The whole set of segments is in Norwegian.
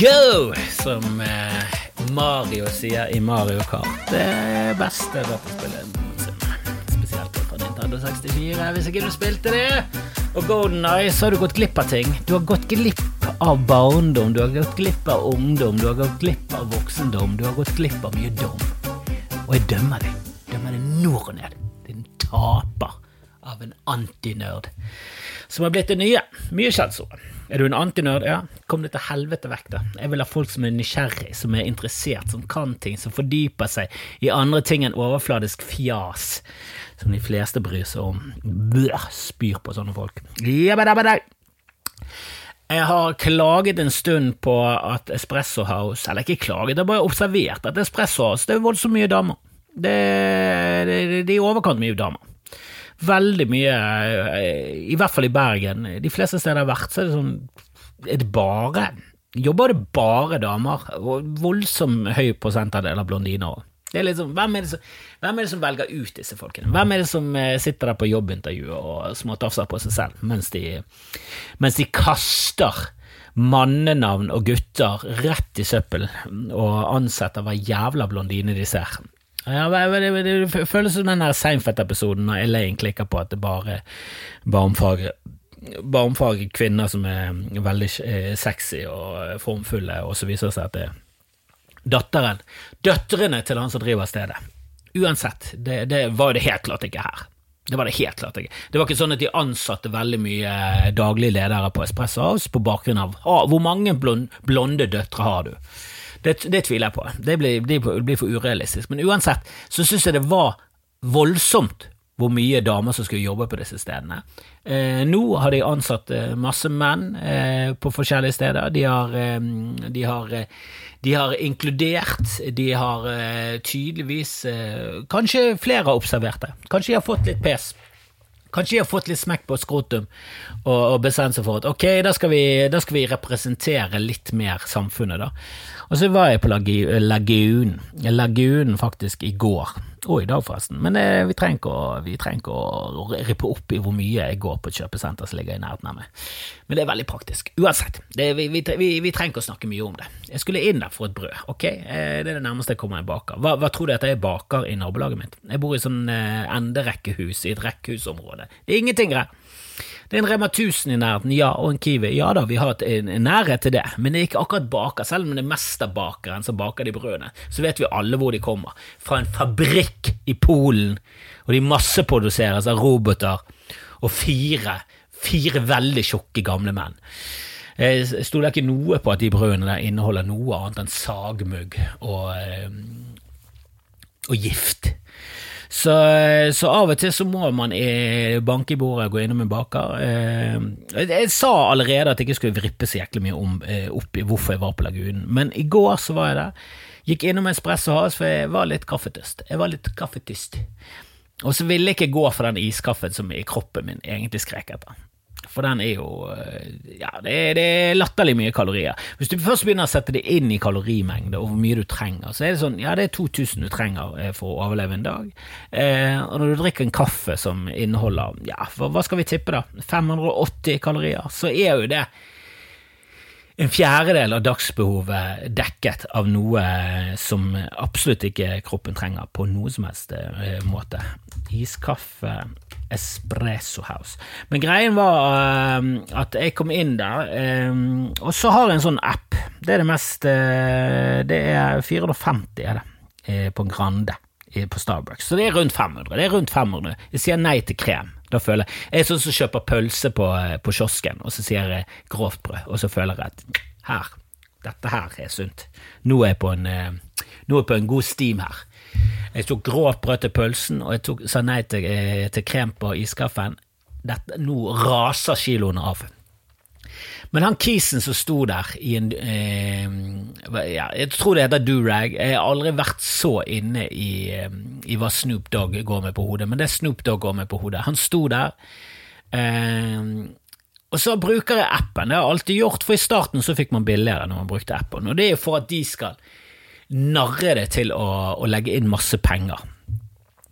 go! Som eh, Mario sier i Mario Kart. Det beste dataspillet noensinne. Spesielt fra Nintendo 64, hvis ikke du spilte det. Og Golden Eye, så har du gått glipp av ting. Du har gått glipp av barndom, du har gått glipp av ungdom, du har gått glipp av voksendom, du har gått glipp av mye dom. Og jeg dømmer deg. Dømmer deg nord og ned. Din taper av en antinerd som har blitt det nye. Mye skjellsord. Er du en antinerd? Ja, kom deg til helvete vekk, da. Jeg vil ha folk som er nysgjerrig, som er interessert, som kan ting, som fordyper seg i andre ting enn overfladisk fjas, som de fleste bryr seg om. Bøh, spyr på sånne folk. Jabbadabbadag. Jeg har klaget en stund på at Espresso House Eller ikke klaget, jeg har bare observert at Espresso House det er voldsomt mye damer. Det, det, det er i overkant mye damer. Veldig mye, i hvert fall i Bergen. De fleste steder jeg har vært, så er det sånn Er det bare Jobber det bare damer? Og voldsom høy prosentandel av blondiner. Det er liksom, hvem, er det som, hvem er det som velger ut disse folkene? Hvem er det som sitter der på jobbintervju og småtafser på seg selv mens de, mens de kaster mannenavn og gutter rett i søppel og ansetter hver jævla blondine de ser? Ja, det, det, det føles som den Seinfeld-episoden når Elaine klikker på at det bare barmfagre barmfagre kvinner som er veldig sexy og formfulle, og så viser det seg at det er datteren, døtrene til han som driver stedet. Uansett, det, det var det helt klart ikke her. Det var det helt klart ikke. Det var ikke sånn at de ansatte veldig mye daglige ledere på Espresso House på bakgrunn av ah, hvor mange blonde døtre har du. Det, det, tviler jeg på. Det blir, det blir for urealistisk. Men uansett så syns jeg det var voldsomt hvor mye damer som skulle jobbe på disse stedene. Eh, nå har de ansatt eh, masse menn eh, på forskjellige steder. De har, eh, de har, eh, de har inkludert, de har eh, tydeligvis Kanskje flere har observert det. Kanskje de har fått litt pes. Kanskje de har fått litt smekk på skrotum og, og bestemt seg for at ok, da skal, vi, da skal vi representere litt mer samfunnet, da. Og så var jeg på Lagunen, Lagunen faktisk i går, og i dag forresten, men eh, vi trenger ikke å, vi rippe opp i hvor mye jeg går på et kjøpesenter som ligger i nærheten av meg, men det er veldig praktisk. Uansett, det, vi, vi, vi, trenger ikke å snakke mye om det. Jeg skulle inn der for et brød, ok, eh, det er det nærmeste jeg kommer en baker. Hva, hva tror du at jeg baker i nabolaget mitt? Jeg bor i sånn eh, enderekkehus i et rekkehusområde. Det er ingenting her. Det er en Rema 1000 i nærheten, ja, og en Kiwi. Ja da, vi har en, nærhet til det, men det er ikke akkurat baker. Selv om det er mesterbakeren som baker de brødene, så vet vi alle hvor de kommer. Fra en fabrikk i Polen, og de masseproduseres av roboter og fire, fire veldig tjukke gamle menn. Jeg stoler ikke noe på at de brødene der inneholder noe annet enn sagmugg og, og gift. Så, så, av og til så må man banke i bordet og gå innom en baker. Eh, jeg sa allerede at jeg ikke skulle vrippe så jæklig mye om, eh, opp i hvorfor jeg var på Lagunen, men i går så var jeg der. Gikk innom Espresso House, for jeg var litt kaffetyst. Jeg var litt kaffetyst. Og så ville jeg ikke gå for den iskaffen som i kroppen min egentlig skrek etter. For den er jo eh, Ja, det er, det er, latterlig mye kalorier. Hvis du først begynner å sette det inn i kalorimengde og hvor mye du trenger, så er det sånn Ja, det er 2000 du trenger eh, for å overleve en dag. Eh, og når du drikker en kaffe som inneholder Ja, hva skal vi tippe, da? 580 kalorier, så er jo det en fjerdedel av dagsbehovet dekket av noe som absolutt ikke kroppen trenger på noe som helst eh, måte. Iskaffe, Espresso House. Men greien var uh, at jeg kom inn der, um, og så har jeg en sånn app. Det er det mest Det er 450 er det, på Grande på Starbucks. Så det er rundt 500. Det er rundt 500. Jeg sier nei til krem. Da føler Jeg Jeg er sånn som kjøper pølse på, på kiosken, og så sier jeg grovt brød, og så føler jeg at her, dette her er sunt. Nå er jeg på en, nå er jeg på en god steam her. Jeg tok grovt brød til pølsen, og jeg tok, sa nei til, eh, til krem på iskaffen. Dette, nå raser kiloene av. Men han kisen som sto der i en eh, ja, Jeg tror det heter durag. Jeg har aldri vært så inne i, eh, i, hva Snoop Dogg går med på hodet, men det Snoop Dogg går med på hodet. Han sto der. Eh, og så bruker jeg appen. Det har jeg alltid gjort, for i starten så fikk man billigere når man brukte appen. Og det er jo for at de skal narre det til å, å legge inn masse penger.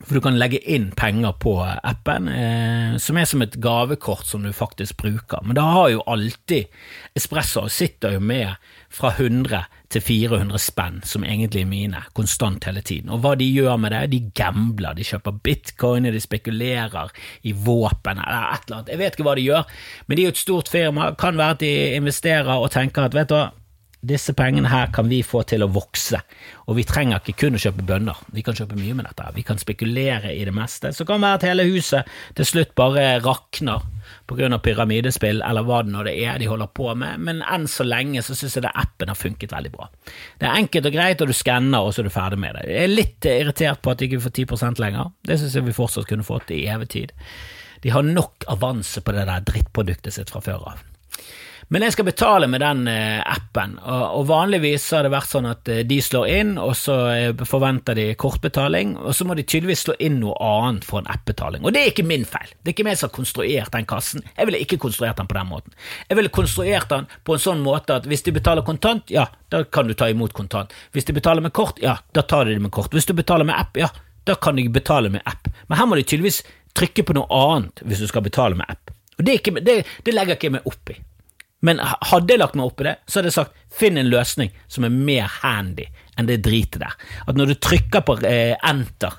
For du kan legge inn penger på appen, eh, som er som et gavekort som du faktisk bruker. Men da har jo alltid Espresso sitter jo med fra 100 til 400 spenn, som egentlig er mine, konstant hele tiden. Og hva de gjør med det? De gambler, de kjøper bitcoin, de spekulerer i våpen eller et eller annet. Jeg vet ikke hva de gjør, men de er jo et stort firma. Kan være at de investerer og tenker at vet du hva, disse pengene her kan vi få til å vokse, og vi trenger ikke kun å kjøpe bønner, vi kan kjøpe mye med dette, vi kan spekulere i det meste. Så kan det være at hele huset til slutt bare rakner av pyramidespill, eller hva det nå er de holder på med, men enn så lenge så synes jeg det appen har funket veldig bra. Det er enkelt og greit, og du skanner, og så er du ferdig med det. Jeg er litt irritert på at de ikke får 10% lenger, det synes jeg vi fortsatt kunne fått i evig tid. De har nok avanse på det der drittproduktet sitt fra før av. Men jeg skal betale med den eh, appen, og, vanligvis har det vært sånn at eh, de slår inn, og så eh, forventer de kortbetaling, og så må de tydeligvis slå inn noe annet for en appbetaling. Og det er ikke min feil, det er ikke meg som har konstruert den kassen, jeg ville ikke konstruert den på den måten. Jeg ville konstruert den på en sånn måte at hvis de betaler kontant, ja, da kan du ta imot kontant. Hvis de betaler med kort, ja, da tar de det med kort. Hvis du betaler med app, ja, da kan de betale med app. Men her må de tydeligvis trykke på noe annet hvis du skal betale med app. Og det, ikke, det, det legger ikke jeg meg opp i. Men hadde jeg lagt meg opp i det, så hadde jeg sagt finn en løsning som er mer handy enn det dritet der. At når du trykker på eh, enter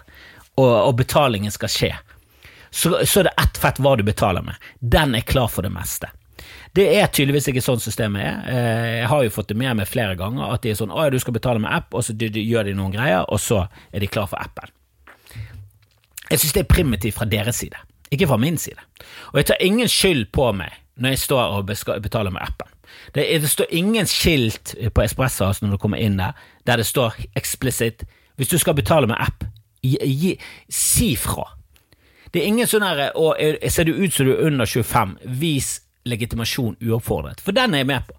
og, og, betalingen skal skje, så, så er det ett fett hva du betaler med. Den er klar for det meste. Det er tydeligvis ikke sånn systemet er. Eh, jeg har jo fått det med meg flere ganger at de er sånn å ja, du skal betale med app, og så gjør de noen greier, og så er de klar for appen. Jeg synes det er primitivt fra deres side, ikke fra min side. Og jeg tar ingen skyld på meg når jeg står og betaler med appen. Det, det står ingen skilt på Espresso når du kommer inn der, der det står eksplisitt hvis du skal betale med app, gi, gi, si fra. Det er ingen sånn herre Ser du ut som du er under 25, vis legitimasjon uoppfordret, for den er jeg med på.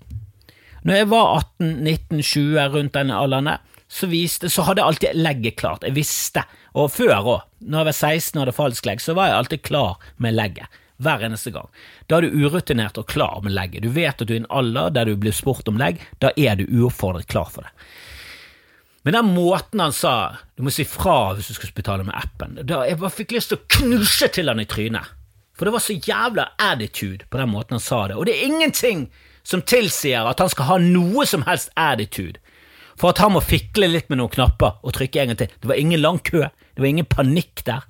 Når jeg var 18, 19, 20, rundt denne alderen, så, viste, så hadde jeg alltid legget klart. Jeg visste, og før òg, når jeg var 16 og hadde falsk legg, så var jeg alltid klar med legget hver eneste gang. Da er du urutinert og klar med legget. Du vet at du er i en alder der du blir spurt om legg, da er du uoppfordret klar for det. Men den måten han sa du må si fra hvis du skal betale med appen, da jeg bare fikk lyst til å knuse til han i trynet. For det var så jævla attitude på den måten han sa det, og det er ingenting som tilsier at han skal ha noe som helst attitude for at han må fikle litt med noen knapper og trykke en gang til. Det var ingen lang kø, det var ingen panikk der.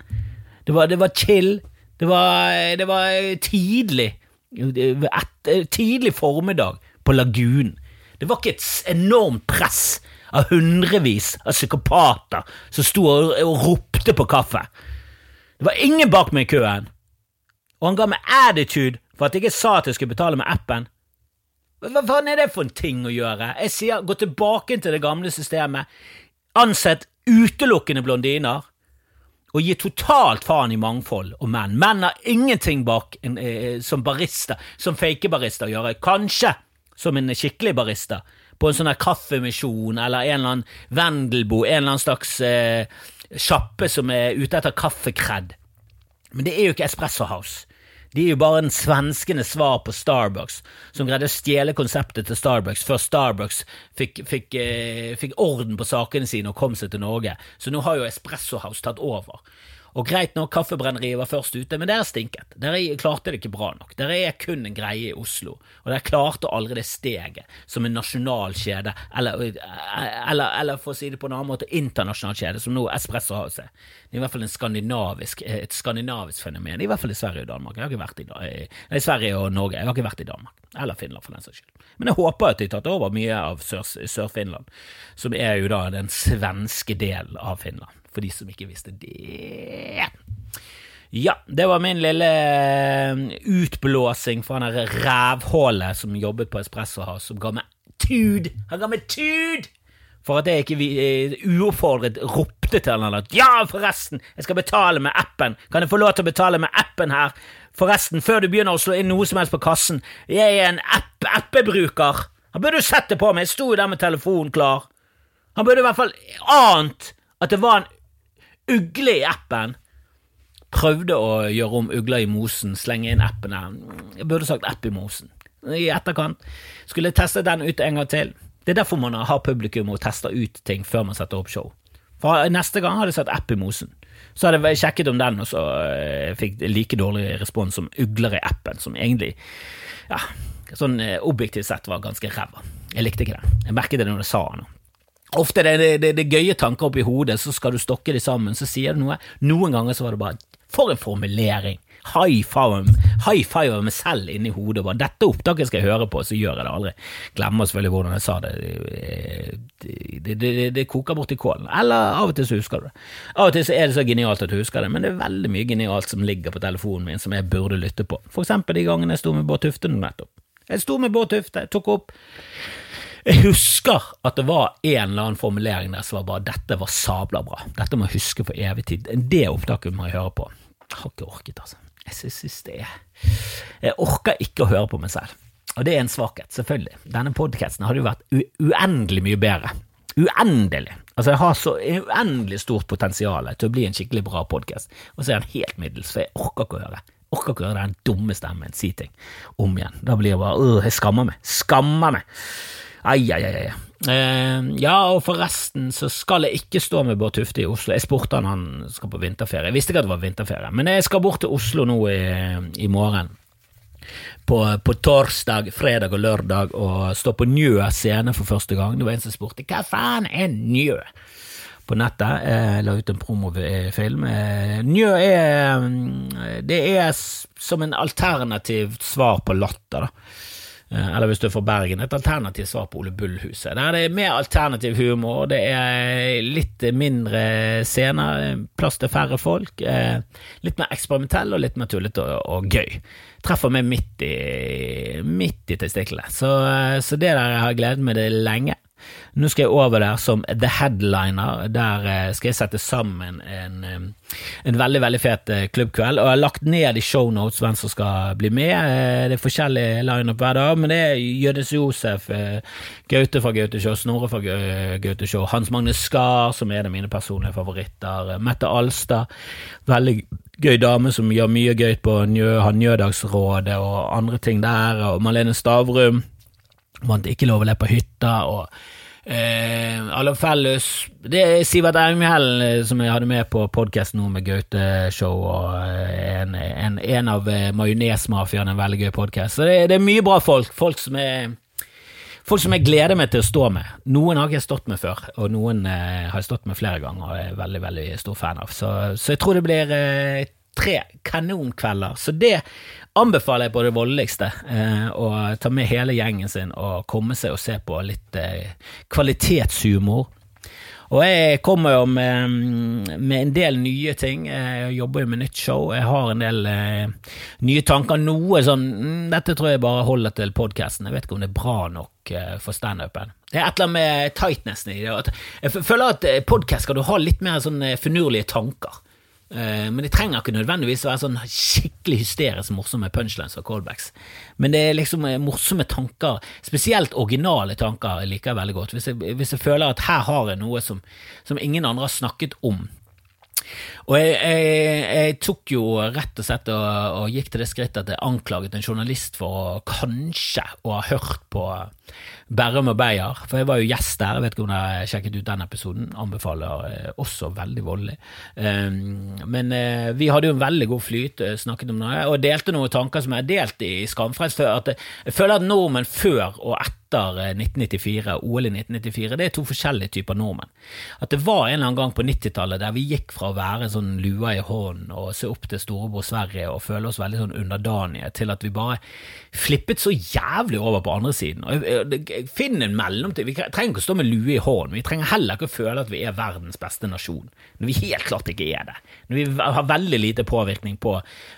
Det var, det var chill, det var, det var tidlig. Et, tidlig formiddag på Lagunen. Det var ikke et enormt press av hundrevis av psykopater som sto og, og ropte på kaffe. Det var ingen bak meg i køen. Og han ga meg attitude for at jeg ikke sa at jeg skulle betale med appen. Hva faen er det for en ting å gjøre? Jeg sier gå tilbake til det gamle systemet. Ansett utelukkende blondiner og gir totalt faen i mangfold og menn. Menn har ingenting bak en, eh, som barista, som fake-barista å gjøre. Kanskje som en skikkelig barista på en sånn kaffemisjon eller en eller annen Vendelbo, en eller annen slags eh, som er ute etter kaffekred. Men det er jo ikke Espresso House. De er jo bare en svenskenes svar på Starbucks, som greide å stjele konseptet til Starbucks før Starbucks fikk, fikk, eh, fikk orden på sakene sine og kom seg til Norge. Så nå har jo Espresso House tatt over. Og greit nok, Kaffebrenneriet var først ute, men der stinket. Der klarte det ikke bra nok. Der er kun en greie i Oslo, og der klarte aldri det steget som en nasjonal kjede, eller, eller, eller, for å si det på en annen måte, internasjonal kjede, som nå Espresso har seg. Det er i hvert fall skandinavisk, et skandinavisk fenomen, i hvert fall i Sverige og Danmark. Jeg har ikke vært i, i Sverige og Norge, jeg har ikke vært i Danmark, eller Finland for den saks skyld. Men jeg håper at de har tatt over mye av Sør-Finland, Sør som er jo da den svenske delen av Finland for de som ikke visste det. Ja, det var min lille eh, utblåsing fra det rævhålet som jobbet på Espresso House, som ga meg tud! Han ga meg tud! For at jeg ikke uh, uoppfordret ropte til han at ja, forresten, jeg skal betale med appen, kan jeg få lov til å betale med appen her? Forresten, før du begynner å slå inn noe som helst på kassen, jeg er en app appebruker. Han burde jo sett det på meg, jeg sto jo der med telefonen klar. Han burde i hvert fall ant at det var en ugle i appen. Prøvde å gjøre om ugla i mosen, slenge inn appen her. Jeg burde sagt app i mosen. I etterkant skulle jeg teste den ut en gang til. Det er derfor man har publikum og tester ut ting før man setter opp show. For Neste gang hadde jeg satt app i mosen. Så hadde jeg sjekket om den, og så eh, fikk like dårlig respons som Ugler i appen, som egentlig, ja, sånn eh, objektivt sett var ganske ræva. Jeg likte ikke det. Jeg merket det når jeg sa noe. Ofte det, det, det, det gøye tanker oppi hodet, så skal du stokke de sammen, så sier du noe. Noen ganger så var det bare For en formulering! high five, high five meg selv inni hodet. Bare, 'Dette opptaket skal jeg høre på', så gjør jeg det aldri. Glemmer selvfølgelig hvordan jeg sa det. Det, det, det, koker bort i kålen. Eller av og til så husker du det. Av og til så er det så genialt at du husker det, men det er veldig mye genialt som ligger på telefonen min som jeg burde lytte på. For eksempel de gangene jeg sto med Bård Tufte nettopp. Jeg sto med Bård Tufte, tok opp jeg husker at det var en eller annen formulering der som var bare 'dette var sabla bra', dette må jeg huske for evig tid. Det opptaket må jeg høre på. Jeg har ikke orket, altså. Jeg synes det er Jeg orker ikke å høre på meg selv. Og det er en svakhet, selvfølgelig. Denne podkasten hadde jo vært uendelig mye bedre. Uendelig. Altså, jeg har så uendelig stort potensial til å bli en skikkelig bra podkast, og så er den helt middels, for jeg orker ikke å høre. Orker ikke å høre den dumme stemmen si ting om igjen. Da blir jeg bare øh, Jeg skammer meg. Skammer meg. Ai, ai, ai. Uh, ja, og forresten så skal jeg ikke stå med Bård Tufte i Oslo. Jeg spurte han han skal på vinterferie. Jeg visste ikke at det var vinterferie, men jeg skal bort til Oslo nå i, i morgen. På, på, torsdag, fredag og lørdag og stå på Njø scene for første gang. Det var en som spurte hva faen er Njø? På nettet. Jeg la ut en promofilm. Eh, Njø er Det er som en alternativt svar på Latter. da Eh, eller hvis du er fra Bergen, et alternativt svar på Ole Bull-huset. Der det er mer alternativ humor, det er litt mindre scener, plass til færre folk, eh, litt mer eksperimentell og litt mer tullete og, og, gøy. Treffer meg midt i, midt i testiklene. Så, eh, så det der jeg har gledet meg det lenge. Nå skal jeg over der som the headliner. Der eh, skal jeg sette sammen en, en veldig veldig fet eh, klubbkveld. Og jeg har lagt ned i shownotes hvem som skal bli med. Eh, det er forskjellige lineup hver dag, men det er Jødes Josef, Gaute fra Gaute Show, Snorre fra Gaute Show, Hans Magne Skar, som er en av mine personlige favoritter, Mette Alstad, veldig gøy dame som gjør mye gøy på Njø, Njødagsrådet og andre ting der, og Malene Stavrum vant ikke lov å le på hytta, og eh, alle felles Det er Sivert Engmhell eh, som jeg hadde med på podkast nå med Gaute Show, og eh, en, en, en av eh, Majonesmafiaen, en veldig gøy podkast. Så det, det, er mye bra folk. Folk som er Folk som jeg gleder meg til å stå med. Noen har jeg ikke stått med før, og noen eh, har jeg stått med flere ganger og er veldig veldig stor fan av. Så, så jeg tror det blir eh, tre kanonkvelder. Så det anbefaler jeg på det voldeligste eh, å ta med hele gjengen sin og komme seg og se på litt eh, kvalitetshumor. Og jeg kommer jo med, med, en del nye ting. Jeg jobber jo med nytt show. Jeg har en del eh, nye tanker. Noe sånn mm, Dette tror jeg bare holder til podkasten. Jeg vet ikke om det er bra nok eh, for standupen. Det er et eller annet med tightnessen i det. Jeg føler at eh, podkast skal du ha litt mer sånn finurlige tanker. Eh, men det trenger ikke nødvendigvis være sånn skikkelig hysterisk morsomme punchlines og callbacks. Men det er liksom eh, morsomme tanker, spesielt originale tanker, jeg liker jeg veldig godt. Hvis jeg, hvis jeg føler at her har jeg noe som, som ingen andre har snakket om, og jeg, jeg, jeg, tok jo rett og slett og, og, gikk til det skrittet at jeg anklaget en journalist for å kanskje å ha hørt på Berrum og Beyer, for jeg var jo gjest der, jeg vet ikke om dere har sjekket ut den episoden, anbefaler eh, også veldig voldelig. Um, men uh, vi hadde jo en veldig god flyt, uh, snakket om noe, og delte noen tanker som jeg har delt i Skamfrelst før, at jeg føler at nordmenn før og etter 1994, OL i 1994, det er to forskjellige typer nordmenn. At det var en eller annen gang på 90-tallet der vi gikk fra å være sånn lua i hånden og se opp til storebror Sverige og føle oss veldig sånn underdanige, til at vi bare flippet så jævlig over på andre siden. Og Finn en mellomtid. Vi trenger ikke å stå med lue i hånden. Vi trenger heller ikke å føle at vi er verdens beste nasjon, når vi helt klart ikke er det. Vi har veldig lite påvirkning på,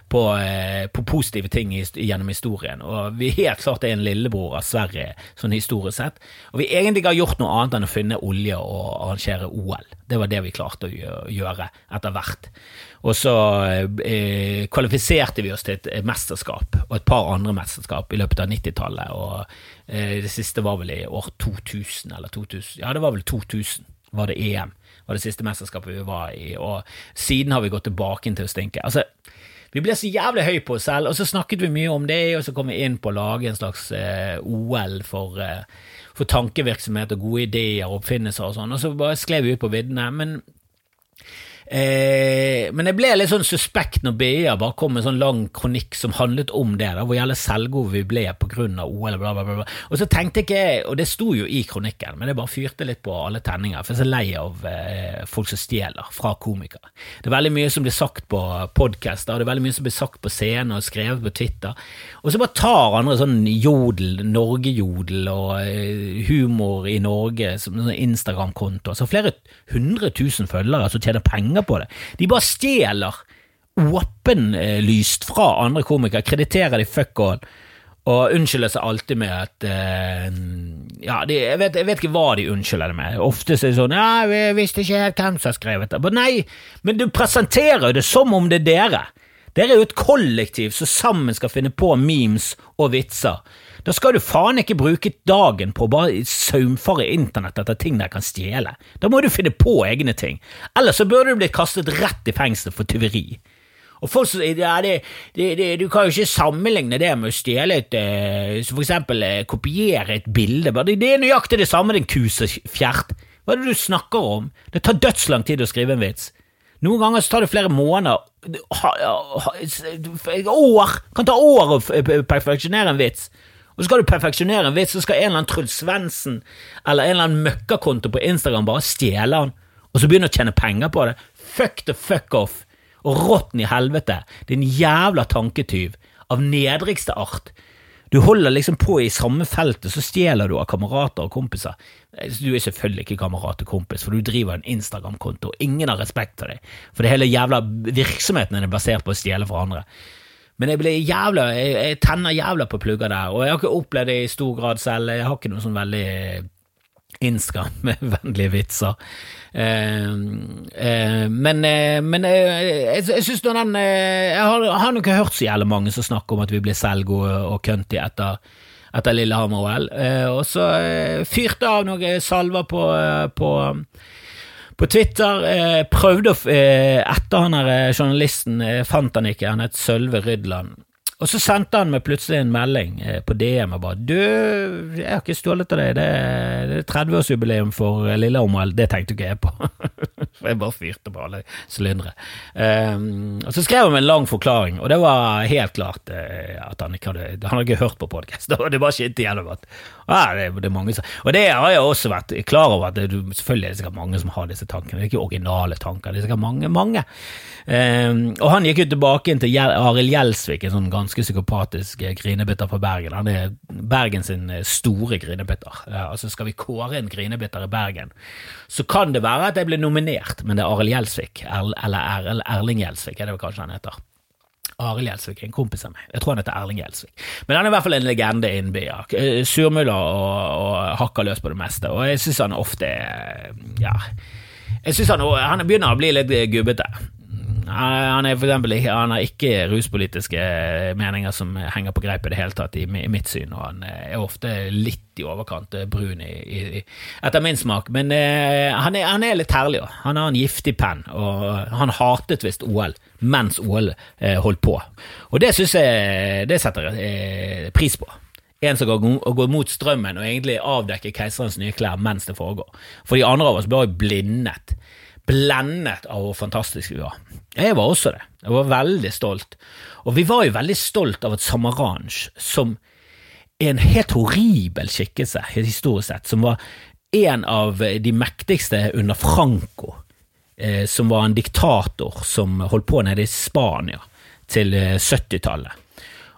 på, eh, på positive ting gjennom historien, og vi helt klart er en lillebror av Sverige sånn historisk sett, og vi egentlig har gjort noe annet enn å finne olje og arrangere OL. Det var det vi klarte å gjøre etter hvert. Og så eh, kvalifiserte vi oss til et mesterskap og et par andre mesterskap i løpet av 90-tallet. Og eh, det siste var vel i år 2000 eller 2000. Ja, det var vel 2000 var det EM. Var det siste mesterskapet vi var i. Og siden har vi gått tilbake til å stinke. Altså, vi ble så jævlig høy på oss selv, og så snakket vi mye om det, og så kom vi inn på å lage en slags eh, OL for, eh, for tankevirksomhet og gode ideer og oppfinnelser og sånn, og så bare skled vi ut på viddene. Men Eh, men jeg ble litt sånn suspekt når BA bare kom med en sånn lang kronikk som handlet om det, da, hvor jævlig selvgode vi ble av OL, bla, bla, bla. Og så tenkte ikke jeg, og det sto jo i kronikken, men jeg bare fyrte litt på alle tenninger, for jeg er så lei av eh, folk som stjeler fra komikere. Det er veldig mye som blir sagt på podcaster, det er veldig mye som blir sagt på scenen og skrevet på Twitter, og så bare tar andre sånn jodel, Norge-jodel og eh, humor i Norge som sånn Instagram-konto, altså flere hundre tusen følgere som tjener penger på det. De bare stjeler åpenlyst fra andre komikere, krediterer de fuck all, og unnskylder seg alltid med at uh, Ja, de, jeg, vet, jeg, vet, ikke hva de unnskylder det med. Ofte er det sånn Ja, vi visste ikke helt hvem som har skrevet det. Men nei, men du presenterer det som om det er dere. Dere er jo et kollektiv som sammen skal finne på memes og vitser. Da skal du faen ikke bruke dagen på å bare saumfare internett etter ting dere kan stjele. Da må du finne på egne ting. Ellers så burde du blitt kastet rett i fengsel for tyveri. Og folk, ja, det, det, Du kan jo ikke sammenligne det med å stjele et eh, For eksempel eh, kopiere et bilde. Det, er nøyaktig det samme, din kusefjert. Hva er det du snakker om? Det tar dødslang tid å skrive en vits. Noen ganger så tar det flere måneder År! Kan ta år å perfeksjonere en vits. Og så skal du perfeksjonere en vits, så skal en eller annen Truls Svendsen eller en eller annen møkkakonto på Instagram bare stjele den, og så begynne å tjene penger på det. Fuck the fuck off og råtten i helvete, din jævla tanketyv av nedrigste art. Du holder liksom på i samme feltet, så stjeler du av kamerater og kompiser. Du er selvfølgelig ikke kamerat og kompis, for du driver en Instagram-konto, og ingen har respekt for deg, for det hele jævla virksomheten er basert på å stjele fra andre. Men jeg blir jævla, jeg, jeg tenner jævla på plugger der, og jeg har ikke opplevd det i stor grad selv. Jeg har ikke noe sånn veldig Instagram-vennlige vitser. Eh, eh, men, eh, men jeg, jeg syns nå den Jeg har, har nok hørt så jævlig mange som snakker om at vi blir selvgode og cunty etter, etter Lillehammer-OL. og så fyrte av noen salver på, på på Twitter eh, prøvde å eh, Etter han her journalisten eh, fant han ikke, han het Sølve Rydland. Og så sendte han meg plutselig en melding eh, på DM og bare Du, jeg har ikke stjålet av deg, det er 30-årsjubileum for Lillehammer, det tenkte ikke jeg på. for jeg bare fyrte på alle sylindere. Um, og så skrev han en lang forklaring, og det var helt klart uh, at han ikke hadde Han hadde ikke hørt på podkast, det bare skinte gjennom at ah, det, det, er mange som Og det har jeg også vært klar over, at det, selvfølgelig er det sikkert mange som har disse tankene, det er ikke originale tanker, det er sikkert mange, mange. Um, og han gikk jo tilbake inn til Arild Gjelsvik, en sånn ganske ganske psykopatisk grinebitter fra Bergen. Han er Bergen sin eh, store grinebitter. Altså Skal vi kåre en grinebitter i Bergen, så kan det være at jeg blir nominert, men det er Arild Gjelsvik, eller Erling Gjelsvik, er det kanskje han heter. Arild Gjelsvik en kompis av meg. Jeg tror han heter Erling Gjelsvik. Men han er i hvert fall en legende innen bya. Eh, surmuler og, og hakker løs på det meste, og jeg syns han ofte Ja. Jeg synes han, han begynner å bli litt gubbete. Han, er for eksempel, han har ikke ruspolitiske meninger som henger på greip i det hele tatt, i, mitt syn, og han er ofte litt i overkant eh, brun i, i, etter min smak. Men eh, han, er, han, er, litt herlig òg. Han har en giftig penn, og han hatet visst OL mens OL eh, holdt på. Og det syns jeg det setter eh, pris på en som går, går mot strømmen og egentlig avdekker keiserens nye klær mens det foregår. For de andre av oss blir blindet blendet av hvor fantastisk vi var. Jeg var også det. Jeg var veldig stolt. Og vi var jo veldig stolt av at Samaranch, som er en helt horribel skikkelse historisk sett, som var en av de mektigste under Franco, eh, som var en diktator som holdt på nede i Spania til 70-tallet.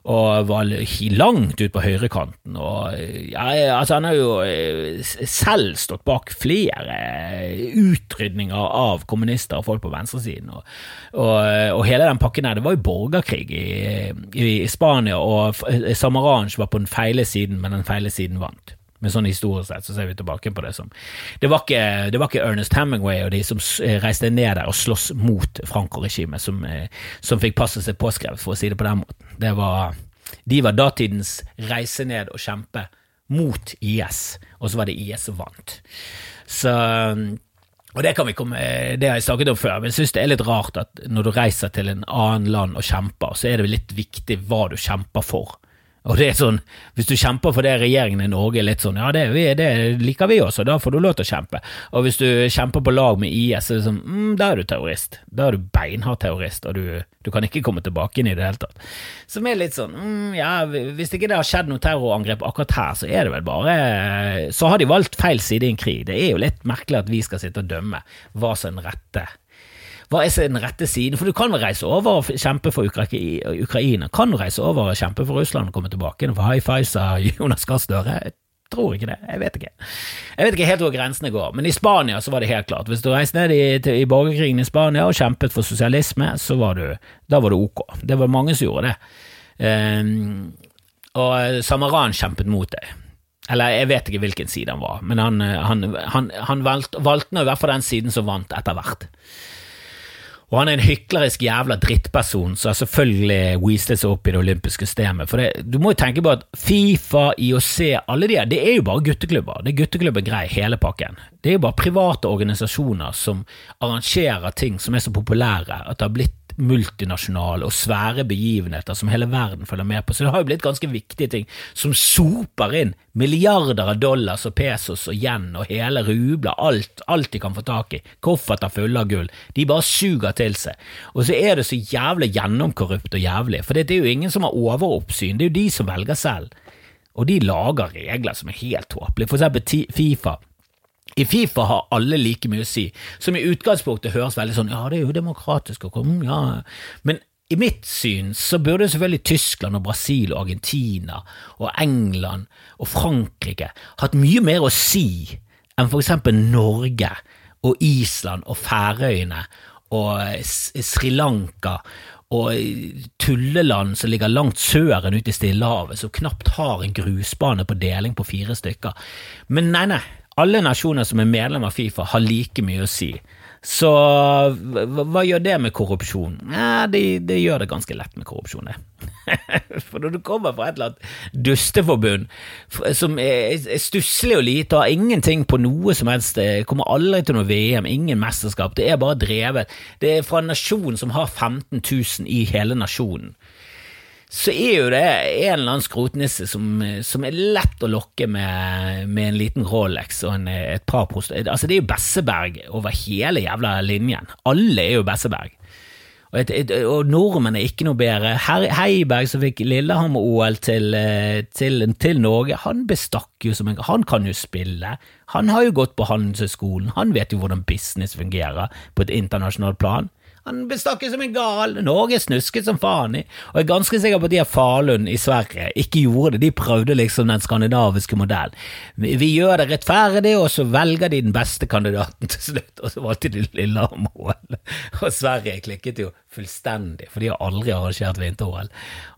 Eh, og var langt ut på høyrekanten. Og, ja, altså, han har jo eh, selv stått bak flere utrydninger av kommunister og folk på venstresiden. Og, og, og hele den pakken her, det var jo borgerkrig i, i, i Spania, og Samaranch var på den feile siden, men den feile siden vant. Men sånn historisk sett så ser vi tilbake på det som Det var ikke, det var ikke Ernest Hemingway og de som reiste ned der og sloss mot Franco-regimet, som, eh, som, fikk passet seg påskrevet, for å si det på den måten. Det var, de var datidens reise ned og kjempe mot IS, og så var det IS som vant. Så og det kan vi komme, det har jeg snakket om før, men jeg synes det er litt rart at når du reiser til en annen land og kjemper, så er det litt viktig hva du kjemper for. Og det er sånn, Hvis du kjemper for det regjeringen i Norge er litt sånn, ja det, det liker vi også, da får du lov til å kjempe. Og hvis du kjemper på lag med IS, så er det sånn, mm, da er du terrorist. Da er du beinhard terrorist, og du, du, kan ikke komme tilbake inn i det hele tatt. Som er litt sånn, mm, ja, hvis ikke det har skjedd noe terrorangrep akkurat her, så er det vel bare Så har de valgt feil side i en krig. Det er jo litt merkelig at vi skal sitte og dømme hva som er den rette hva er den rette siden? For du kan reise over og kjempe for Ukraina. Kan du reise over og kjempe for Russland og komme tilbake for high fives av Jonas Gahr Støre. Jeg tror ikke det. Jeg vet ikke. Jeg vet ikke helt hvor grensene går, men i Spania så var det helt klart. Hvis du reiste ned i, til, i borgerkrigen i Spania og kjempet for sosialisme, så var du, da var det ok. Det var mange som gjorde det. Um, og Samaran kjempet mot deg. Eller jeg vet ikke hvilken side han var, men han, han, han, han valgte, valgte i hvert fall den siden som vant etter hvert. Og han er en hyklerisk jævla drittperson som har selvfølgelig weaselet seg opp i det olympiske systemet. For det, du må jo tenke på at Fifa, IOC, alle de her, det er jo bare gutteklubber. Det er gutteklubber grei, hele pakken. Det er jo bare private organisasjoner som arrangerer ting som er så populære at det har blitt multinasjonale og svære begivenheter som hele verden følger med på. Så det har jo blitt ganske viktige ting som soper inn milliarder av dollars og pesos og yen og hele rubler, alt, alt de kan få tak i, kofferter fulle av gull. De bare suger til seg. Og så er det så jævlig gjennomkorrupt og jævlig, for det er jo ingen som har overoppsyn, det er jo de som velger selv. Og de lager regler som er helt tåpelige, for eksempel Fifa i Fifa har alle like mye å si, som i utgangspunktet høres veldig sånn ja, det er jo demokratisk, å komme, ja. men i mitt syn så burde selvfølgelig Tyskland og Brasil og Argentina og England og Frankrike hatt mye mer å si enn for eksempel Norge og Island og Færøyene og Sri Lanka og tulleland som ligger langt søren ute i Stillehavet, som knapt har en grusbane på deling på fire stykker. Men nei, nei, alle nasjoner som er medlem av Fifa, har like mye å si. Så hva gjør det med korrupsjon? Ja, det, det gjør det ganske lett med korrupsjon, det. For når du kommer fra et eller annet dusteforbund som er, er stusslig og lite har ingenting på noe som helst, det kommer aldri til noe VM, ingen mesterskap, det er bare drevet Det er fra en nasjon som har 15 000 i hele nasjonen så er jo det en eller annen skrotnisse som, som er lett å lokke med, med en liten Rolex og en, et par poster. Altså, det er jo Besseberg over hele jævla linjen. Alle er jo Besseberg. Og, et, et, og nordmenn er ikke noe bedre. Her, Heiberg, som fikk Lillehammer-OL til, til, til, Norge, han bestakk jo som en Han kan jo spille. Han har jo gått på Handelshøyskolen. Han vet jo hvordan business fungerer på et internasjonalt plan. Han bestakket som en gal. Norge snusket som faen i. Og jeg er ganske sikker på at de av Falun i Sverige ikke gjorde det. De prøvde liksom den skandinaviske modellen. Vi gjør det rettferdig, og så velger de den beste kandidaten til slutt. Og så valgte de Lillehammer-OL. Og Sverige klikket jo fullstendig, for de har aldri arrangert vinter-OL.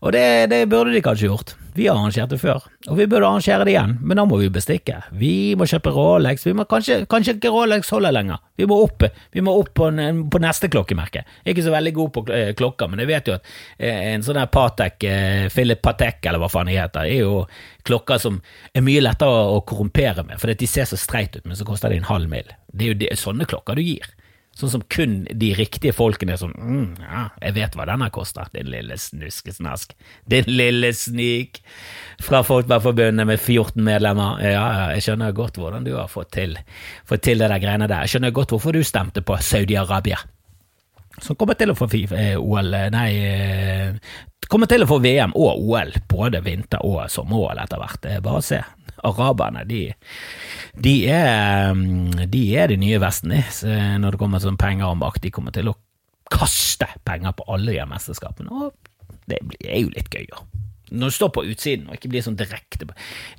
Og det, det, burde de kanskje gjort. Vi har arrangert det før, og vi burde arrangere det igjen, men da må vi bestikke. Vi må kjøpe Rolex, vi må kanskje, kanskje ikke Rolex holder lenger. Vi må opp, vi må opp på, på, neste klokkemerke. Jeg er ikke så veldig god på klokka, men jeg vet jo at eh, en sånn her Patek, eh, Philip Patek, eller hva faen de heter, er jo klokker som er mye lettere å korrumpere med, fordi de ser så streit ut, men så koster de en halv mil. Det er jo de, sånne klokker du gir. Sånn som kun de riktige folkene er sånn mm, ja, jeg vet hva denne koster, din lille snuskesnask. Din lille snik fra Folkbergforbundet med 14 medlemmer. Ja, ja, jeg skjønner godt hvordan du har fått til, fått til det der greiene der. Jeg skjønner godt hvorfor du stemte på Saudi-Arabia. Som kommer til å få eh, OL, eh, nei eh, Kommer til å få VM og OL, både vinter- og sommer-OL etter hvert. Bare se. Araberne, de de er, mm, de er de nye Vesten når det kommer til penger og makt. De kommer til å kaste penger på alle de mesterskapene, og det er jo litt gøy. Når du står på utsiden og ikke blir sånn direkte,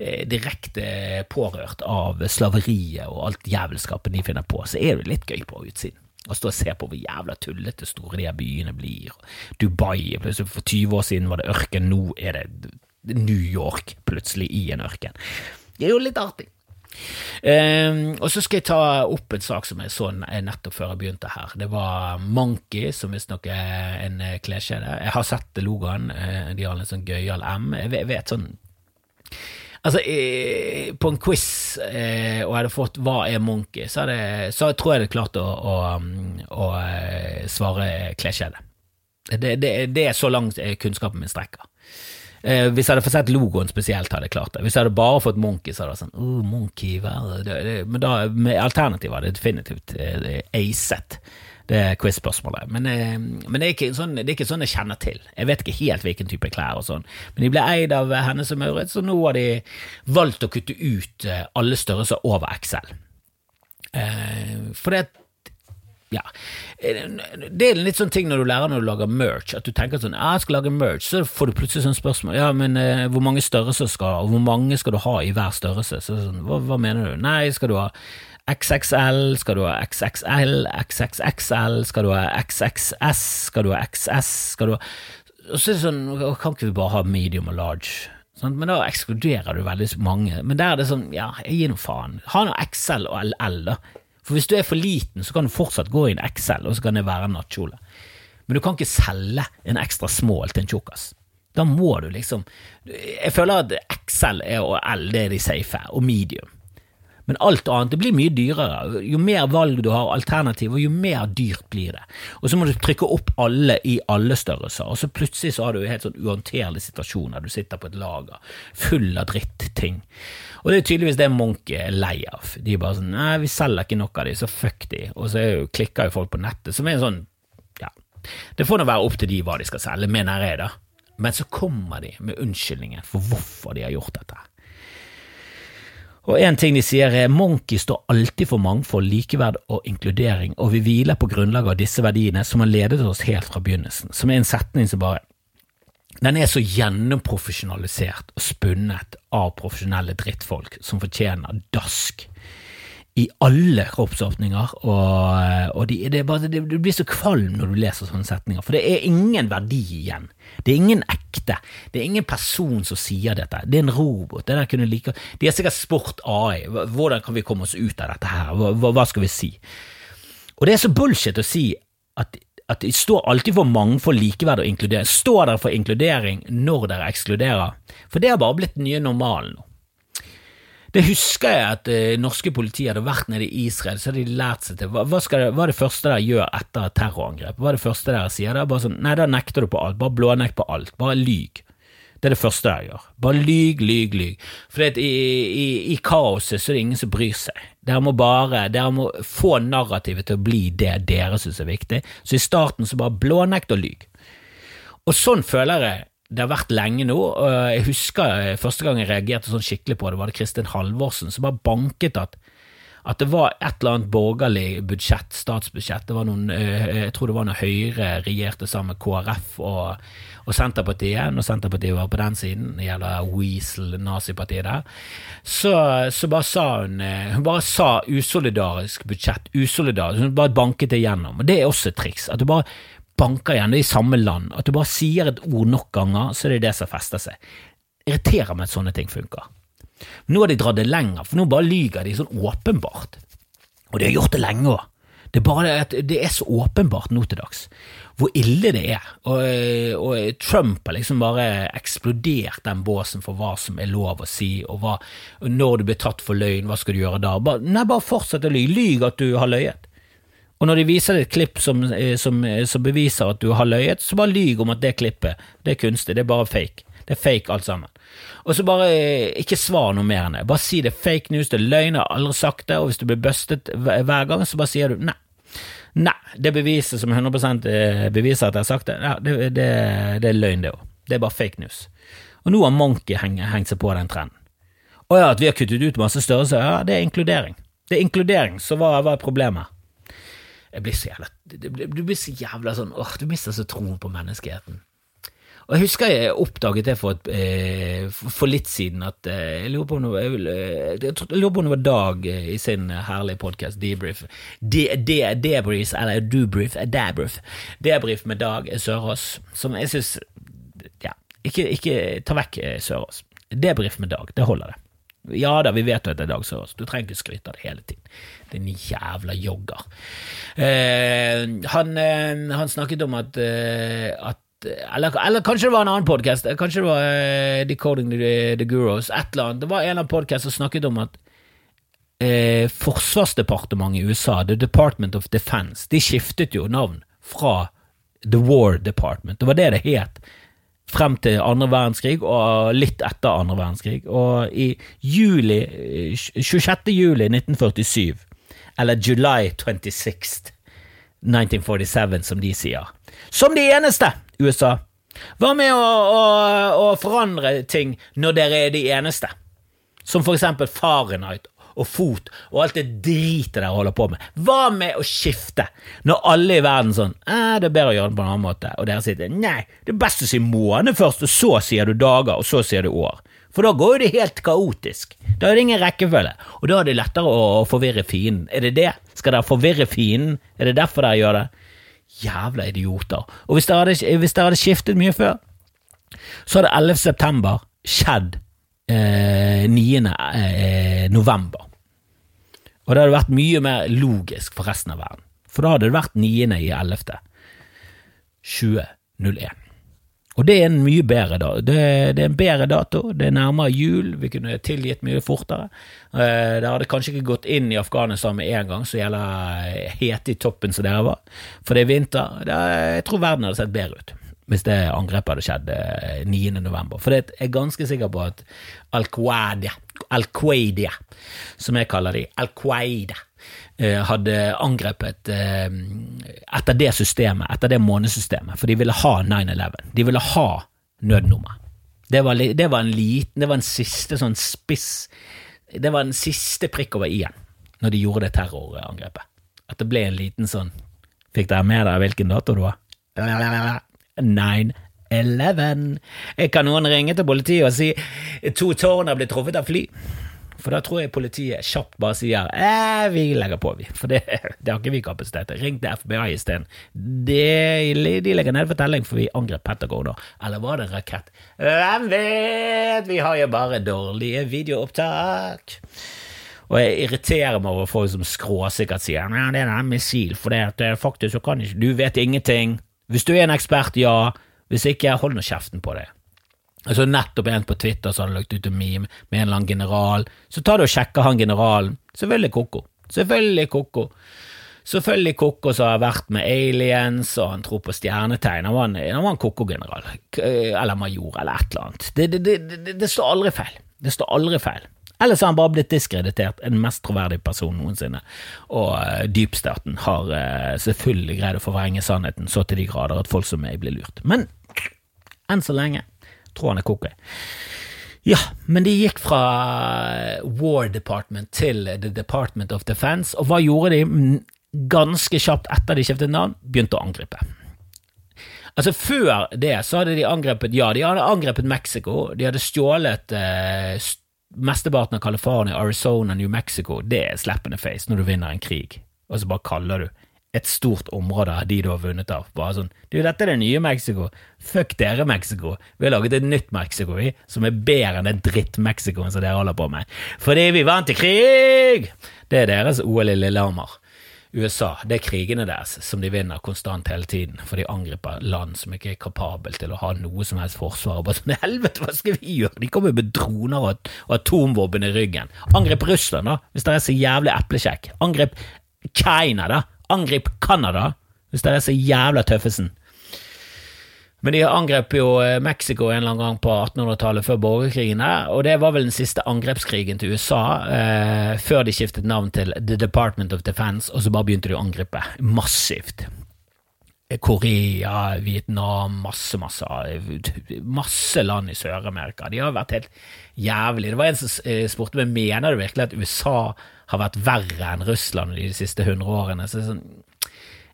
eh, direkte pårørt av slaveriet og alt jævelskapet de finner på, så er det litt gøy på utsiden. Å stå og se på hvor jævla tullete store de her byene blir. Dubai plutselig For 20 år siden var det ørken, nå er det New York plutselig i en ørken. Det er jo litt artig. Um, og så skal jeg ta opp en sak som jeg så nettopp før jeg begynte her. Det var Monkey, som visstnok er en eh, kleskjede. Jeg har sett logoen, eh, de har en sånn gøyal M. Jeg vet, jeg vet sånn Altså, på en quiz, eh, og jeg hadde fått 'Hva er Monkey', så, hadde, så tror jeg det klarte å, å, å svare kleskjede. Det, det, er så langt kunnskapen min strekker. Eh, hvis jeg hadde fått sett logoen spesielt, hadde jeg klart det. Hvis jeg hadde bare fått Monkey, så hadde jeg sånn oh, Monkey, hva er det, Men da, med alternativ hadde det definitivt eh, acet det quiz-spørsmålet. Men, eh, men det, er sånn, det, er ikke sånn, jeg kjenner til. Jeg vet ikke helt hvilken type klær og sånn. Men de ble eid av Hennes og Maurits, og nå har de valgt å kutte ut eh, alle størrelser over XL. Eh, for det ja. Det er litt sånn ting når du lærer når du lager merch, at du tenker sånn jeg skal lage merch, så får du plutselig sånn spørsmål ja, men eh, hvor mange størrelser skal og hvor mange skal du ha i hver størrelse? Så sånn, hva, hva mener du? Nei, skal du ha XXL, skal du ha XXL, XXXL, skal du ha XXS, skal du ha XS, skal du ha Og så er det sånn, kan ikke vi bare ha medium og large? Sånn, men da ekskluderer du veldig mange. Men der er det sånn, ja, jeg gir noe faen. Ha noe XL og LL, da. For hvis du er for liten, så kan du fortsatt gå i en XL, og så kan det være en nattkjole. Men du kan ikke selge en ekstra small til en tjukkas. Da må du liksom Jeg føler at XL og L det er de safe, og medium. Men alt annet det blir mye dyrere. Jo mer valg du har, alternativer, jo mer dyrt blir det. Og så må du trykke opp alle i alle størrelser, og så plutselig så har du helt sånn uhåndterlig situasjon der du sitter på et lager full av dritting. Og det er tydeligvis det Munch er lei av. De er bare sånn Nei, vi selger ikke nok av de, så fuck de. Og så jo, klikker jo folk på nettet, som er en sånn Ja, det får nå være opp til de hva de skal selge, mener jeg, da. Men så kommer de med unnskyldningen for hvorfor de har gjort dette. Og en ting de sier er Monkey står alltid for mangfold, likeverd og inkludering, og vi hviler på grunnlag av disse verdiene som har ledet oss helt fra begynnelsen, som er en setning som bare den er så gjennomprofesjonalisert og spunnet av profesjonelle drittfolk som fortjener dask i alle kroppsåpninger, og, og de, det, bare, det, blir så kvalm når du leser sånne setninger, for det er ingen verdi igjen. Det er ingen ekte. Det er ingen person som sier dette. Det er en robot. Det der kunne like, de har sikkert spurt AI. Hvordan kan vi komme oss ut av dette her? Hva, hva skal vi si? Og det er så bullshit å si at at de står alltid for mangfold, likeverd og inkludering. Står dere for inkludering når dere ekskluderer? For det har bare blitt den nye normalen nå. Det husker jeg at det eh, norske politiet hadde vært nede i Israel, så hadde de lært seg til Hva, hva, det, hva er det første dere gjør etter et terrorangrep? Hva er det første dere sier? Det er bare sånn, Nei, da nekter du på alt. Bare blånekt på alt. Bare lyg. Det er det første dere gjør. Bare lyg, lyg, lyg. For i, i, i, kaoset så er det ingen som bryr seg. Dere må bare dere må få narrativet til å bli det dere syns er viktig. Så i starten så bare blånekt og lyg. Og sånn føler jeg det har vært lenge nå. og Jeg husker første gang jeg reagerte sånn skikkelig på det, var det Kristin Halvorsen som bare banket at, at det var et eller annet borgerlig budsjett, statsbudsjett. Det var noen, eh, jeg tror det var når Høyre regjerte sammen med KrF og, og Senterpartiet, når Senterpartiet var på den siden, det gjelder Weasel, nazipartiet der, så, så, bare sa hun eh, Hun bare sa usolidarisk budsjett, usolidarisk, hun bare banket det gjennom. Og det er også et triks. at du bare banker igjen, det er i samme land. At du bare sier et ord nok ganger, så er det det som fester seg. Irriterer meg at sånne ting funker. Nå har de dratt det lenger, for nå bare lyger de sånn åpenbart. Og de har gjort det lenge òg. Det, det er så åpenbart nå til dags hvor ille det er. Og, og, Trump har liksom bare eksplodert den båsen for hva som er lov å si, og hva, når du blir tatt for løgn, hva skal du gjøre da? Bare, nei, bare fortsett å lyge. Lyg at du har løyet. Og når de viser deg et klipp som, eh, som, eh, som, beviser at du har løyet, så bare lyg om at det klippet det er kunstig, det er bare fake. Det er fake alt sammen. Og så bare eh, ikke svar noe mer enn det. Bare si det er fake news, det er løgn, jeg har aldri sagt det, og hvis du blir bustet hver gang, så bare sier du nei. Nei, det beviset som 100 beviser at jeg har sagt det, ja, det, det, det er løgn, det òg. Det er bare fake news. Og nå har Monkey hengt seg på den trenden. Å ja, at vi har kuttet ut masse størrelser, ja, det er inkludering. Det er inkludering, så hva, hva er problemet? Jeg blir så jævla Du blir så jævla sånn åh, Du mister så troen på menneskeheten. Og Jeg husker jeg oppdaget det for, et, eh, for litt siden, at eh, jeg lurer på om det var, jeg, jeg lurer på om det var Dag eh, i sin herlige podkast Debrief. De, de, debrief, eller Dubrief, Dabrief. Debrief med Dag Sørås, som jeg syns Ja, ikke, ikke ta vekk Sørås. Debrief med Dag, det holder det. Ja da, vi vet jo at det er Dag Sørås, du trenger ikke skryte av det hele tiden. Din jævla jogger. Eh, han, eh, han, snakket om at, eh, at eller, eller, kanskje det var en annen podkast, kanskje det var uh, Decoding the, the Gurus, et eller annet. Det var en eller annen podkast som snakket om at uh, Forsvarsdepartementet i USA, The Department of Defense, de skiftet jo navn fra The War Department. Det var det det het frem til andre verdenskrig og litt etter andre verdenskrig. Og i juli, 26. juli 1947, eller July 26. 1947, som de sier, som de eneste USA, hva med å, å, å forandre ting når dere er de eneste? Som for eksempel Fahrenheit og fot og alt det dritet dere holder på med. Hva med å skifte, når alle i verden sånn eh, 'Det er bedre å gjøre det på en annen måte', og dere sier 'nei, det er best å si måned først, og så sier du dager, og så sier du år'. For da går jo det helt kaotisk. Da er det ingen rekkefølge, og da er det lettere å forvirre fienden. Er det det? Skal dere forvirre fienden? Er det derfor dere gjør det? Jævla idioter. Og hvis dere hadde, hvis dere hadde skiftet mye før, så hadde 11. september skjedd eh, 9. Eh, november. Og det hadde vært mye mer logisk for resten av verden. For da hadde det vært 9. i 11. 2001. Og det er en mye bedre dato. Det, det, er en bedre dato, det er nærmere jul, vi kunne tilgitt mye fortere. Eh, det hadde kanskje ikke gått inn i Afghanistan med en gang, så gjelder hete i toppen som dere var. For det er vinter. Det, jeg tror verden hadde sett bedre ut hvis det angrepet hadde skjedd 9. Eh. For jeg er ganske sikker på at Al-Qaida, som jeg kaller de, Al-Qaida, eh, hadde angrepet etter det systemet, etter det månesystemet, for de ville ha 9-11. De ville ha nødnummer. Det var, det var, en liten, det var en siste sånn spiss Det var en siste prikk over i-en når de gjorde det terrorangrepet. At det ble en liten sånn Fikk dere med dere hvilken dato det var? 9-11. Kan noen ringe til politiet og si to tårn er blitt truffet av fly? For da tror jeg politiet kjapt bare sier eh, vi legger på, vi. For det, det har ikke vi kapasitet til. Ring til FBI isteden. De, de legger ned fortelling, for vi angrep Pentagon nå. Eller var det en rakett? Hvem vet? Vi har jo bare dårlige videoopptak. Og jeg irriterer meg over folk som skråsikkert sier ja, det er en missil, for det at faktisk så kan ikke Du vet ingenting. Hvis du er en ekspert, ja. Hvis ikke, hold nå kjeften på det. Altså Nettopp en på Twitter som hadde lagt ut en meme med en eller annen general. Så tar du og sjekker han generalen. Selvfølgelig koko. Selvfølgelig koko. Selvfølgelig koko som har vært med aliens, og han tror på stjernetegn. Han var en, han var en koko-general. Eller major, eller et eller annet. Det, det, det, det, står aldri feil. Det står aldri feil. Ellers har han bare blitt diskreditert, en mest troverdig person noensinne. Og uh, dypstaten har uh, selvfølgelig greid å forvrenge sannheten så til de grader at folk som meg blir lurt. Men enn så lenge tror han er cocky. Ja, men de gikk fra War Department til The Department of Defense, og hva gjorde de? Mm, ganske kjapt etter de skiftet navn, begynte å angripe. Altså Før det så hadde de angrepet Ja, de hadde angrepet Mexico. De hadde stjålet eh, mesteparten av California, Arizona, New Mexico. Det er slap in face når du vinner en krig, og så bare kaller du et stort område av de du har vunnet av. Bare sånn Du, dette er det nye Mexico. Fuck dere, Mexico. Vi har laget et nytt Mexico, vi, som er bedre enn den dritt-Mexicoen som dere holder på med. Fordi vi vant i krig! Det er deres OL i Lillehammer. USA, det er krigene deres som de vinner konstant hele tiden, for de angriper land som ikke er kapabel til å ha noe som helst forsvar. Bare sånn, helvete, hva skal vi gjøre? De kommer med droner og, og atomvåpen i ryggen. Angrip Russland, da, hvis dere er så jævlig eplekjekk. Angrip Kina, da. Angrip Canada, hvis dere er så jævla tøffesen. Men de angrep jo eh, Mexico en eller annen gang på 1800-tallet, før borgerkrigen her, og det var vel den siste angrepskrigen til USA, eh, før de skiftet navn til The Department of Defense, og så bare begynte de å angripe massivt. Korea, Vietnam, masse, masse masse land i Sør-Amerika. De har vært helt jævlig. Det var en som eh, spurte meg mener du virkelig at USA har vært verre enn Russland de siste hundre årene. Så sånn,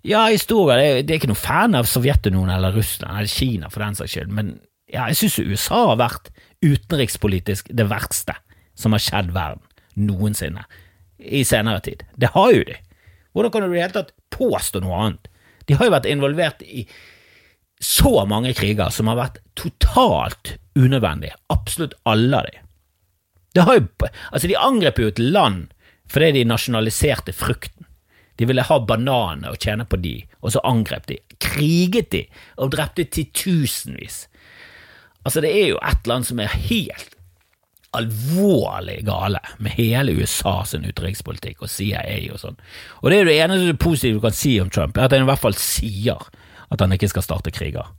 ja, i stor grad. Jeg, er ikke noen fan av Sovjetunionen eller Russland eller Kina for den saks skyld, men ja, jeg syns USA har vært utenrikspolitisk det verste som har skjedd verden noensinne i senere tid. Det har jo de. Hvordan kan du i det hele tatt påstå noe annet? De har jo vært involvert i så mange kriger som har vært totalt unødvendige, absolutt alle av de. Det har jo, altså De angrep jo et land fordi de nasjonaliserte frukten. De ville ha bananer og tjene på de, og så angrep de. Kriget de og drepte titusenvis. Altså, det er jo et eller annet som er helt alvorlig gale med hele USA sin utenrikspolitikk og CIA og sånn. Og det er det eneste positive du kan si om Trump, er at han i hvert fall sier at han ikke skal starte kriger.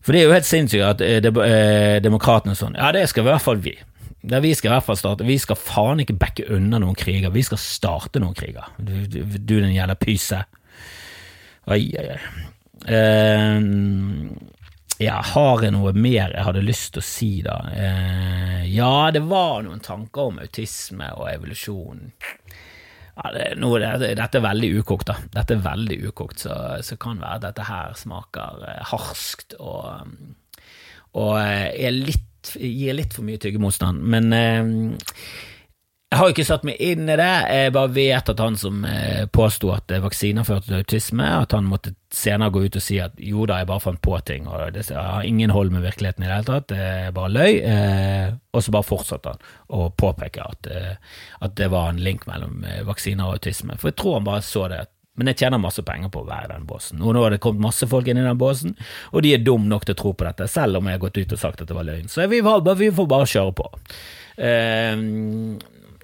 For det er jo helt sinnssykt at eh, de, eh, sånn Ja, det skal i hvert fall vi. Det vi skal i hvert fall starte Vi skal faen ikke backe unna noen kriger. Vi skal starte noen kriger. Du, du, du den gjelder pyse. Oi, oi, oi. Uh, ja, har jeg noe mer jeg hadde lyst til å si, da? Uh, ja, det var noen tanker om autisme og evolusjon. Ja, det, noe, det, dette er veldig ukokt, da. Dette er veldig ukokt, så, så kan være at dette her smaker eh, harskt og, og eh, er litt, gir litt for mye tyggemotstand. Men eh, jeg har jo ikke satt meg inn i det, jeg bare vet at han som eh, påsto at vaksiner førte til autisme, at han måtte senere gå ut og si at jo da, jeg bare fant på ting, og det har ingen hold med virkeligheten i det hele tatt, er bare løy, eh, og så bare fortsatte han å påpeke at, eh, at det var en link mellom vaksiner og autisme, for jeg tror han bare så det men jeg tjener masse penger på å være i den båsen. Og nå har det kommet masse folk inn i den båsen, og de er dum nok til å tro på dette, selv om jeg har gått ut og sagt at det var løgn. Så vi, vi får bare kjøre på. Uh,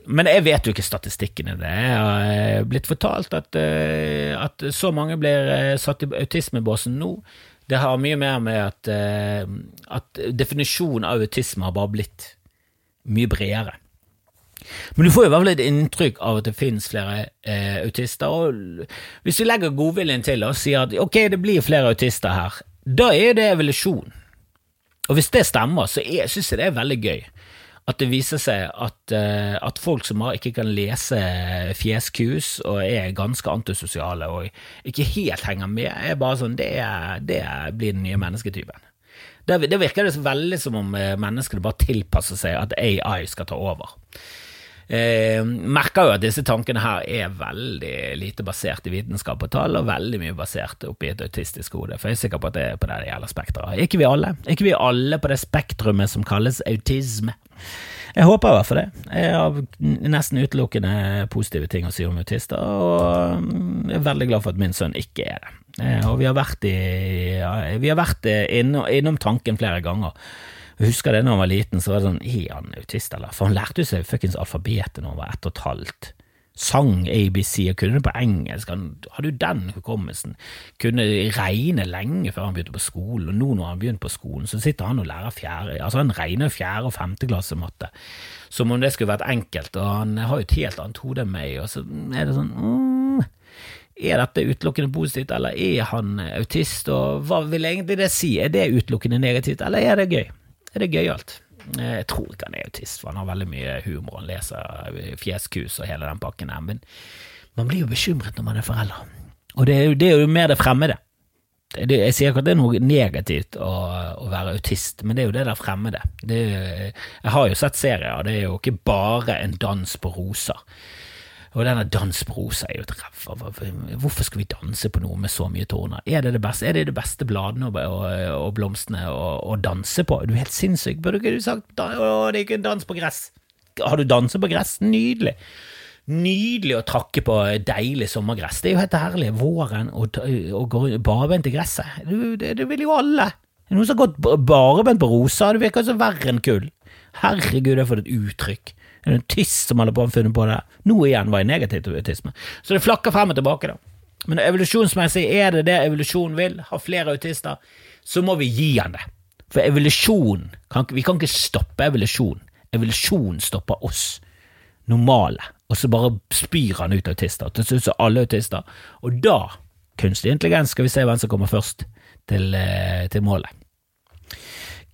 men jeg vet jo ikke statistikken i det. Jeg har eh, blitt fortalt at, eh, at så mange blir eh, satt i autismebåsen nå. Det har mye mer med at, at definisjonen av autisme har bare blitt mye bredere. Men du får jo i hvert fall et inntrykk av at det finnes flere eh, autister. og Hvis vi legger godviljen til og sier at ok, det blir flere autister her, da er det evolusjon. Og hvis det stemmer, så syns jeg det er veldig gøy at det viser seg at, eh, at folk som ikke kan lese fjeskus og er ganske antisosiale og ikke helt henger med, er bare sånn Det, det blir den nye mennesketypen. Det virker det veldig som om eh, menneskene bare tilpasser seg at AI skal ta over. Eh, merker jo at disse tankene her er veldig lite basert i vitenskap og tall, og veldig mye basert oppi et autistisk hode, for jeg er sikker på at det er på det det gjelder spekteret. Ikke vi alle. Ikke vi alle på det spektrumet som kalles autisme. Jeg håper i hvert fall det. Jeg har nesten utelukkende positive ting å si om autister, og jeg er veldig glad for at min sønn ikke er det. Eh, og vi har vært, i, vi har vært innom, innom tanken flere ganger. Jeg husker det da han var liten, så var det sånn Er han autist, eller? For han lærte jo seg fuckings alfabetet når han var ett og et halvt sang ABC og kunne det på engelsk. Han hadde jo den hukommelsen. Kunne regne lenge før han begynte på skolen, og nå når han begynte på skolen, så sitter han og lærer fjerde Altså, han regner fjerde- og femteklassematte som om det skulle vært enkelt, og han har jo et helt annet hode enn meg, og så er det sånn mm, Er dette utelukkende positivt, eller er han autist, og hva vil egentlig det si? Er det utelukkende negativt, eller er det gøy? Er det gøyalt? Jeg tror ikke han er autist, for han har veldig mye humor. Han leser Fjeskus og hele den pakken her. Men man blir jo bekymret når man er forelder. Og det er jo, det er jo mer det fremmede. Det, jeg sier ikke at det er noe negativt å, å, være autist, men det er jo det der fremmede. Det, jeg har jo sett serier, og det er jo ikke bare en dans på roser. Og denne dans på rosa er jo et ræva. Hvorfor skal vi danse på noe med så mye torner? Er det det beste, er det det beste bladene og, og, og blomstene å, danse på? Du er helt sinnssyk. Burde ikke du sagt å, det er ikke en dans på gress? Har du danset på gress? Nydelig. Nydelig å trakke på deilig sommergress. Det er jo helt herlig. Våren og, og gå barbeint i gresset. Det, det, det vil jo alle. Noen som har gått barbeint på rosa. Det virker så verre enn kull. Herregud, det er for et uttrykk. Er det en tyss som holder på å finne på det? Nå igjen var jeg negativ til autisme. Så det flakker frem og tilbake, da. Men evolusjonsmessig er det det evolusjonen vil, ha flere autister, så må vi gi han det. For evolusjon Vi kan ikke stoppe evolusjon. Evolusjon stopper oss normale, og så bare spyr han ut autister. Til slutt er alle autister, og da, kunstig intelligens, skal vi se hvem som kommer først til, eh, til målet.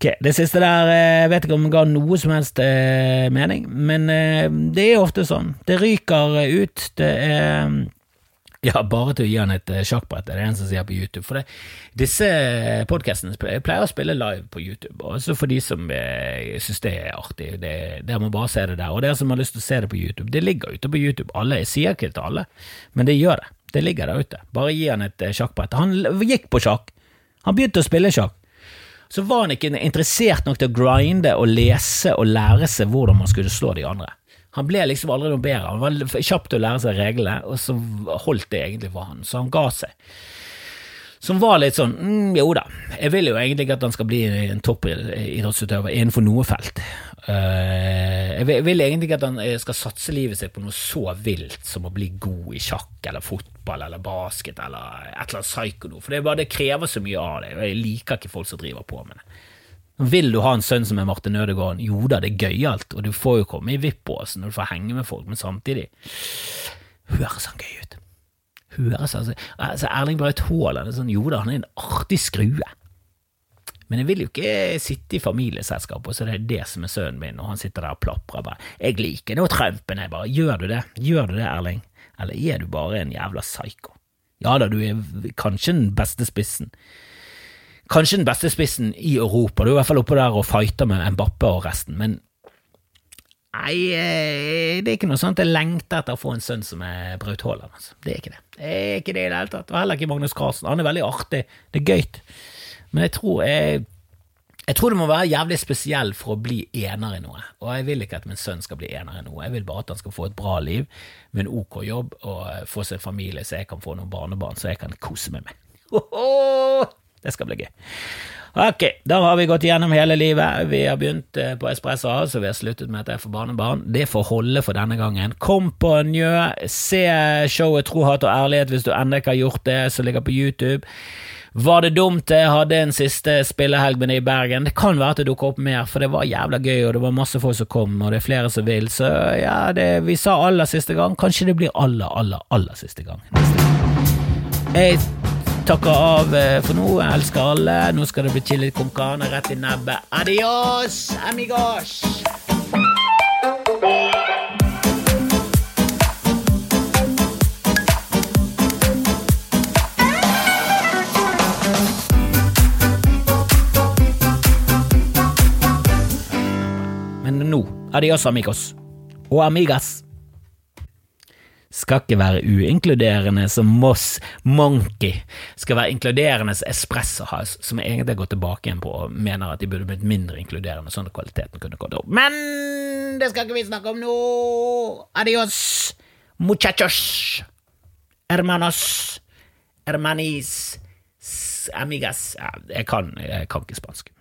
Okay, det siste der jeg eh, vet ikke om det ga noe som helst eh, mening, men eh, det er ofte sånn. Det ryker ut. Det er ja, bare til å gi han et sjakkbrett, det er det en som sier på YouTube. For det, disse podkastene pleier å spille live på YouTube, også for de som eh, syns det er artig. Det, dere må bare se det der. Og dere som har lyst til å se det på YouTube, det ligger ute på YouTube. Alle, Jeg sier ikke det til alle, men det gjør det. Det ligger der ute. Bare gi han et sjakkbrett. Han gikk på sjakk. Han begynte å spille sjakk så var han ikke interessert nok til å grinde og lese og lære seg hvordan man skulle slå de andre. Han ble liksom aldri noe bedre. Han var kjapp til å lære seg reglene, og så holdt det egentlig for han, så han ga seg. Som var litt sånn mm, jo da, jeg vil jo egentlig ikke at han skal bli en toppidrettsutøver innenfor noe felt. Uh, jeg, vil, jeg, vil, egentlig at han eh, skal satse livet sitt på noe så vilt som å bli god i sjakk eller fotball eller basket eller et eller annet psyko for det, bare, det krever så mye av det, og jeg liker ikke folk som driver på med det. Vil du ha en sønn som er Martin Ødegaard? Jo da, det er gøyalt, og du får jo komme i vippbåsen når du får henge med folk, men samtidig høres han gøy ut høres altså, altså Erling Braut Haaland sånn, Jo da, han er en artig skrue. Men jeg vil jo ikke sitte i familieselskap, og så det er det som er sønnen min, og han sitter der og plaprer bare. Jeg liker nå Trumpen, jeg bare. Gjør du det? Gjør du det, Erling? Eller er du bare en jævla psyko? Ja da, du er kanskje den beste spissen. Kanskje den beste spissen i Europa, du er i hvert fall oppe der og fighter med Mbappe og resten, men Nei, eh, det er ikke noe sånt jeg lengter etter å få en sønn som er Braut Haaland. Altså. Det er ikke det. Det er ikke det i det hele tatt. Og heller ikke Magnus Carlsen. Han er veldig artig. Det er gøy. Men jeg tror jeg, jeg tror det må være jævlig spesiell for å bli ener i noe. Og jeg vil ikke at min sønn skal bli ener i noe. Jeg vil bare at han skal få et bra liv med en ok jobb og få seg familie, så jeg kan få noen barnebarn så jeg kan kose med meg med. Det skal bli gøy. Ok, da har vi gått gjennom hele livet. Vi har begynt eh, på Espresso så vi har sluttet med at jeg får barnebarn. Det får holde for denne gangen. Kom på Njø, se showet Tro, hat og ærlighet hvis du ennå ikke har gjort det, som ligger på YouTube. Var det dumt jeg hadde en siste spillehelg med det i Bergen? Det kan være at det dukker opp mer, for det var jævla gøy, og det var masse folk som kom, og det er flere som vil, så ja, det vi sa aller siste gang. Kanskje det blir aller, aller, aller siste gang. Jeg takker av eh, for nå. Jeg elsker alle. Nå skal det bli chili con carne rett i nebbet. Adios, amigos! Men nå, adios, amigos. Og amigas skal ikke være uinkluderende som Moss Monkey, skal være inkluderende som Espresso House, som jeg egentlig går tilbake igjen på og mener at de burde blitt mindre inkluderende, sånn at kvaliteten kunne gått opp. Men det skal ikke vi snakke om nå! Adios, muchachos, hermanos, hermanis, amigas jeg, kan, jeg kan ikke spansk.